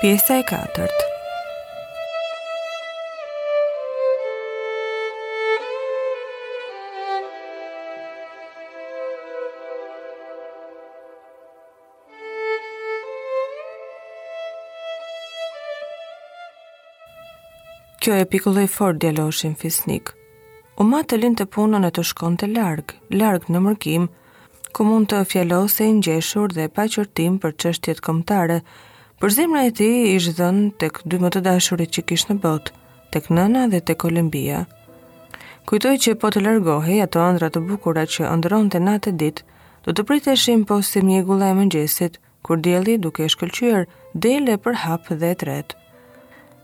Pjesa e katërt Kjo e pikulloi fort djaloshin fisnik. U mat të linte punën e të shkonte larg, larg në mërgim, ku mund të fjalosej ngjeshur dhe pa qortim për çështjet kombëtare, por zemra e tij ish dhënë tek dy më të dashurit që kish në botë, tek nëna dhe tek Olimpia. Kujtoi që po të largohej ato andra të bukura që andronte natë e ditë, do të priteshim posi mjegulla e mëngjesit, kur dielli duke shkëlqyer dele përhap dhe e tret.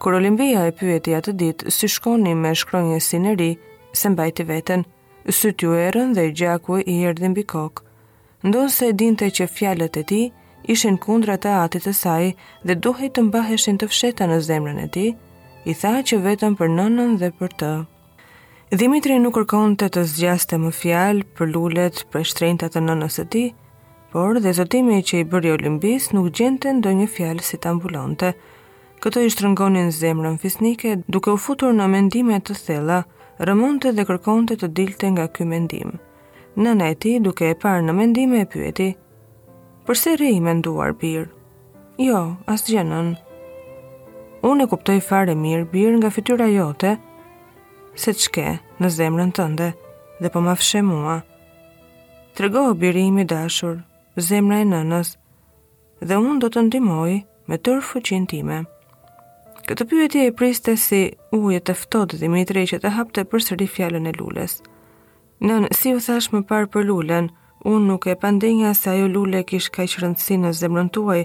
Kur Olimpia e pyeti atë ditë si shkoni me shkronjësin e ri, s'e mbajti veten, Sytë iu errën dhe gjaku i erdhi mbi kokë. Ndonëse e dinte që fjalët e tij ishin kundra të atit të saj dhe duhej të mbaheshin të fshehta në zemrën e tij, i tha që vetëm për nënën dhe për të. Dimitri nuk kërkonte të zgjaste më fjalë për lulet e shtrenjta të nënës së tij, por dhe zotimi që i bëri Olimbisë nuk gjente ndonjë fjalë si ta mbulonte, Këto i shtrëngonin zemrën fisnike duke u futur në mendime të thella, rrëmonte dhe kërkonte të dilte nga ky mendim. Nëna e tij, duke e parë në mendime, e pyeti: "Përse rri i menduar, bir?" "Jo, asgjë, nënë." Unë e kuptoj fare mirë, bir, nga fytyra jote, se ç'ke në zemrën tënde dhe po ma fsheh mua. Trego biri im i dashur, zemra e nënës, dhe unë do të ndihmoj me tërë fuqinë time. Këtë pyetje e priste si ujët e ftohtë Dimitri që të hapte përsëri fjalën e lules. Nënë, si u thashë më parë për lulen, unë nuk e pandehnja se ajo lule kish kaq rëndësi në zemrën tuaj,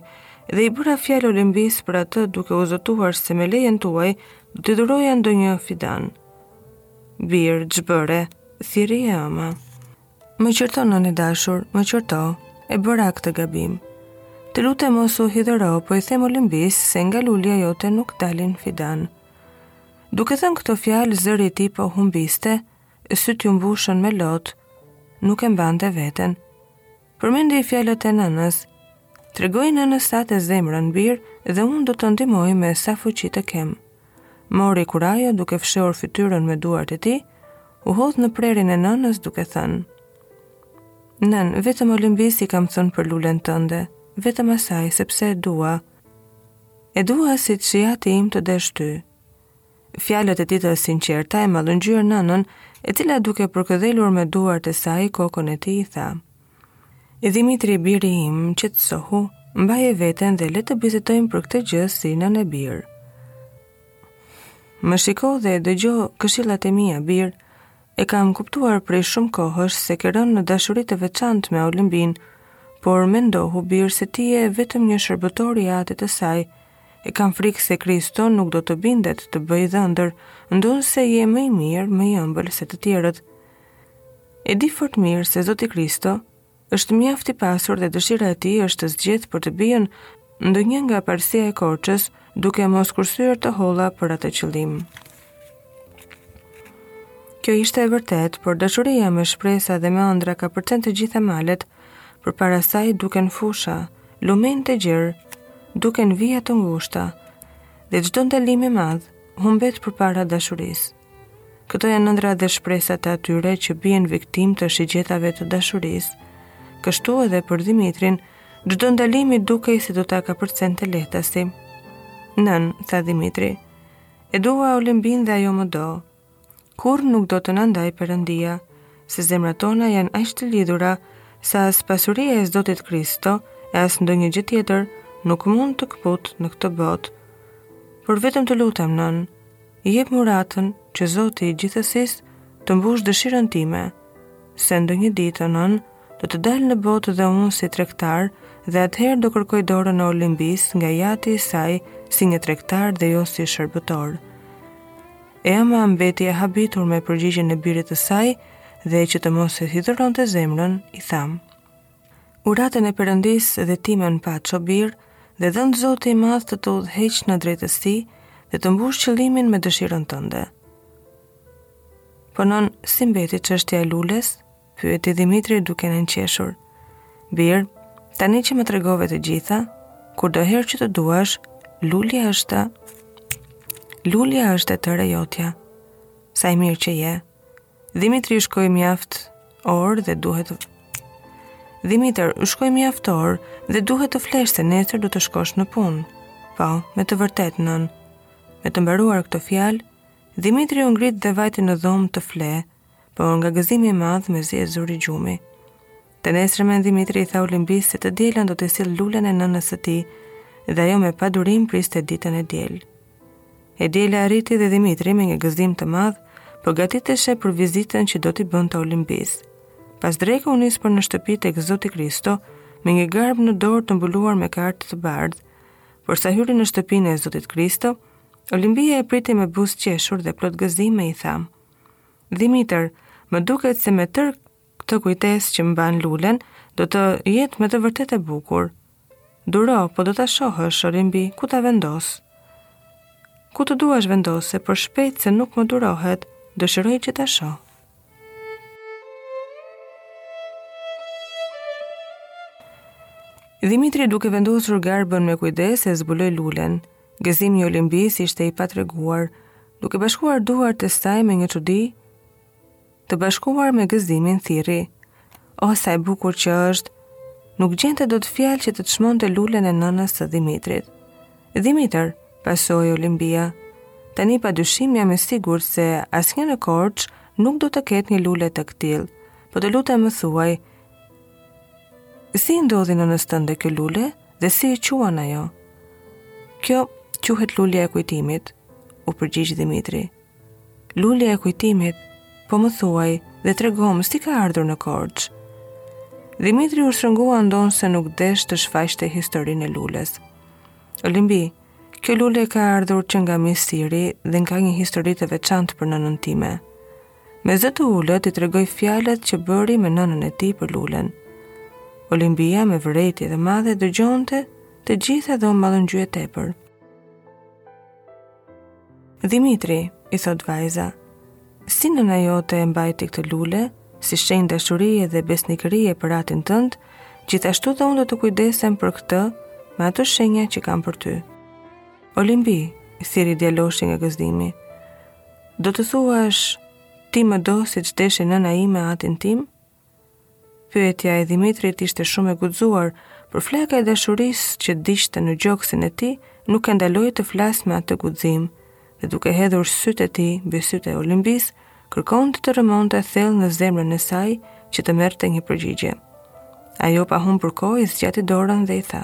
dhe i bëra fjalë Olimbisë për atë duke u zotuar se me lejen tuaj do t'i dhuroja ndonjë fidan. Bir, ç'bëre, thirri e ëma. Më qorto nënë e dashur, më qorto, e bëra këtë gabim. Të lutem mos u hidhëro, po i them Olimbisë se nga lulja jote nuk dalin fidanë. Duke thënë këto fjalë, zëri i tij po humbiste, e sytë iu mbushën me lot, nuk e mbante veten. Përmendi fjalët e nënës, tregoji nënës sate zemrën bir dhe unë do të ndihmoj me sa fuqi të kem. mori kurajo duke fshehur fytyrën me duart e tij, u hodh në prehrin e nënës duke thënë: Nënë, vetëm Olimbisë i kam thënë për lulen tënde, vetëm asaj, sepse e dua. E dua siç i ati im të desh ty. Fjalët e tij të sinqerta e mallëngjyen nënën, e cila duke përkëdhelur me duart e saj kokën e tij i tha. E Dhimitri biri im, qetësohu, mbaje veten dhe le të bisedojmë për këtë gjë si nënë e bir. Më shiko dhe dëgjo këshillat e mia, bir. E kam kuptuar prej shumë kohësh se ke rënë në dashuri të veçantë me Olimbinë, por mendohu bir se ti je vetëm një shërbëtor i atit të saj. E kam frikë se Kristo nuk do të bindet të bëjë dhëndër, ndonëse je më i mirë, më i ëmbël se të tjerët. E di fort mirë se Zoti Kristo është mjaft i pasur dhe dëshira e tij është të zgjedhë për të bijën ndonjë nga parësia e Korçës, duke mos kursyer të holla për atë qëllim. Kjo ishte e vërtetë, por dashuria me shpresa dhe me ëndrra kapërcen të gjitha malet, përpara saj duken fusha, lumenjtë e gjerë, duken vija të ngushta, dhe çdo ndalim i madh, humbet përpara dashurisë. Këto janë ëndrrat dhe shpresat e atyre që bien viktimë të shigjetave të dashurisë. Kështu edhe për Dhimitrin, çdo ndalim i dukej se do ta kapërcente lehtasi. Nënë, tha Dhimitri. E dua Olimbinë dhe ajo më do. Kurrë nuk do të na ndajë Perëndia, se zemrat tona janë aq të lidhura sa as pasuria e Zotit Kristo e as ndonjë gjë tjetër nuk mund t'i këputë në këtë botë. Por vetëm të lutem nënë, Jepm' uratën që Zoti i gjithësisë të mbushë dëshirën time, se ndonjë ditë nënë do të dal në botë dhe unë si tregtar dhe atëherë do kërkoj dorën e Olimbisë nga i ati i saj si një tregtar dhe jo si shërbëtor. E ëma mbeti e habitur me përgjigjen e birit të saj dhe që të mos i hidhëronte zemrën, i tha. Uratën e Perëndisë dhe timen paç o bir dhe dhëntë Zoti i Madh të të udhëheqë në drejtësi dhe të mbushë qëllimin me dëshirën tënde. Po nënë si mbeti çështja e lules? Pyeti Dhimitri duke nënqeshur. Bir, tani që më tregove të gjitha, kurdoherë që të duash, lulja është lulja është e tëra jotja. Sa i mirë që je. Dhimitër u shkoi mjaft orë dhe duhet Dhimitër, u shkoi mjaft orë dhe duhet të flesh se nesër do të shkosh në punë. Po, me të vërtetë nënë. Me të mbaruar këto fjalë, Dhimitri u ngrit dhe vajti në dhomë të flejë, por nga gëzimi i madh mezi e zuri gjumi. Të nesërmen Dhimitri i tha Olimbisë se të dielën do t'i sillte lulen e nënës së tij dhe ajo me padurim priste ditën e diel. E diela arriti dhe Dhimitri me një gëzim të madh përgatiteshe për vizitën që do t'i bënte Olimbisë. Pas dreke u nis për në shtëpi tek zoti Kristo me një garbë në dorë të mbuluar me kartë të bardhë. Por sa hyri në shtëpinë e Zotit Kristo, Olimbia e priti me buzëqeshur dhe plot gëzime i tha. Dhimitër, më duket se me tërë Këtë kujtesë që mban lulen, do të jetë me të vërtetë e bukur. Duro, po do ta shohësh, Olimbi, ku ta vendos. Ku të duash vendose, por shpejt se nuk më durohet, dëshiroj që ta shoh. Dhimitri duke vendosur garbën me kujdes e zbuloi lulen. Gëzimi i Olimbisë ishte i patreguar, duke bashkuar duart e saj me një çudi, të bashkuar me gëzimin thirri. O, sa e bukur që është! Nuk gjente dot fjalë që të çmonte lulen e nënës të Dhimitrit. Dhimitër, pasoi Olimbia, tani pa dyshim jam e sigurt se asnjë në Korçë nuk do të ketë një lule të këtillë, po të lutem më thuaj, si ndodhi nënës tënde kjo lule dhe si e quan ajo. Kjo quhet lulja e kujtimit, u përgjigj Dhimitri. Lulja e kujtimit, po më thuaj dhe tregomë si ka ardhur në Korçë. Dhimitri u shtrëngua ndonëse nuk desh të shfaqte historinë e lules. Olimbi, kjo lule ka ardhur që nga Misiri dhe ka një histori të veçantë për nënën time. Me zë të ulët i tregoi fjalët që bëri me nënën e tij për lulen. Olimbia me vërejtje të madhe dëgjonte të gjitha dhe u mallëngjye tepër. Dhimitri, i thotë vajza, si nëna jote e mbajti këtë lule, si shenjë dashurie dhe besnikërie për atin tënd, gjithashtu dhe unë do të kujdesem për këtë me ato shenja që kam për ty. Olimbi, thirri djaloshi nga gëzimi, do të thuash ti më do siç deshi nëna ime atin tim? Pyetja e Dhimitrit ishte shumë e guxuar, por flaka e dashurisë që digjte në gjoksin e tij nuk e ndaloi të flasë me atë guxim, dhe duke hedhur sytë e tij mbi sytë e Olimbisë, kërkonte të rrëmonte thellë në zemrën e saj që të merrte një përgjigje. Ajo pa humbur kohë i zgjati dorën dhe i tha: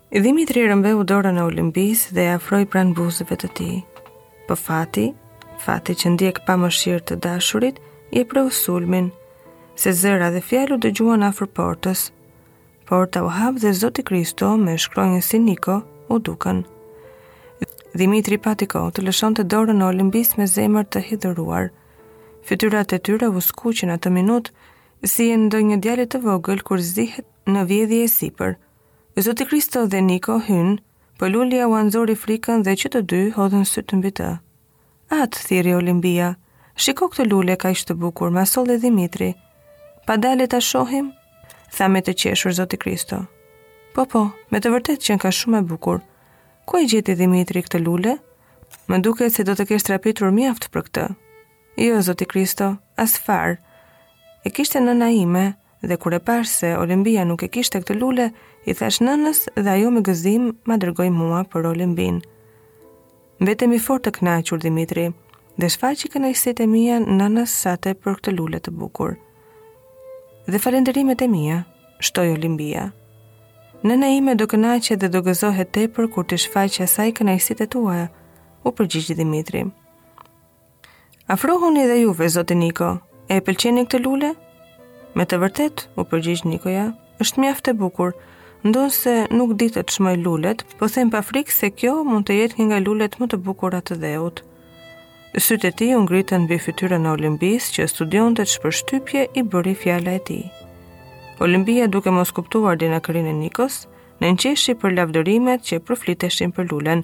Dhimitri rëmbeu dorën e Olimbisë dhe e afroi pranë buzëve të tij. Po fati, fati që ndjek pa mëshirë të dashurit, ia preu sulmin, se zëra dhe fjalë u dëgjuan afër portës. Porta u hap dhe Zoti Kristo me shkronjësin Niko u dukën. Dhimitri pati kohë të lëshonte dorën e Olimbisë me zemër të hidhëruar. Fytyrat e tyre u skuqën atë minutë, si e ndonjë djali të vogël kur zihet në vjedhje e sipër. Zoti Kristo dhe Niko hynë, po lulja u anësoi frikën dhe që të dy hodhën sytë mbi të. Atë, thirri Olimbia, shiko këtë lule kaq të bukur, ma solli Dhimitri. Pa dale ta shohim? Tha me të qeshur Zoti Kristo. Po, po, me të vërtetë qënka shumë e bukur. Ku e gjeti Dhimitri këtë lule? Më duket se do të kesh trapitur mjaft për këtë. Jo, Zoti Kristo, asfare. E kishte nëna ime, Dhe kur e pashë se Olimbia nuk e kishte këtë lule, i thashë nënës dhe ajo me gëzim ma dërgoi mua për Olimbinë. Mbetemi fort të kënaqur Dhimitri dhe shfaqi kënaqësitë e mia nënës sate për këtë lule të bukur. Dhe falënderimet e mia, shtoi Olimbia. Nëna ime do kënaqet dhe do gëzohet tepër kur t'i shfaq asaj kënaqësitë tuaja, u përgjigj Dhimitri. Afrohuni dhe juve, zoti Niko, e pëlqeni këtë lule? Me të vërtetë, u përgjigj Nikoja, është mjaft e bukur, ndonëse nuk di të çmoj lulet, po them pa frikë se kjo mund të jetë një nga lulet më të bukura të dheut. Sytë e tij u ngritën mbi fytyrën e Olimbisë që studionte ç'përshtypje i bëri fjala e tij. Olimbia duke mos kuptuar dinakërinë e Nikos, nënqeshi për lavdërimet që përfliteshin për lulen,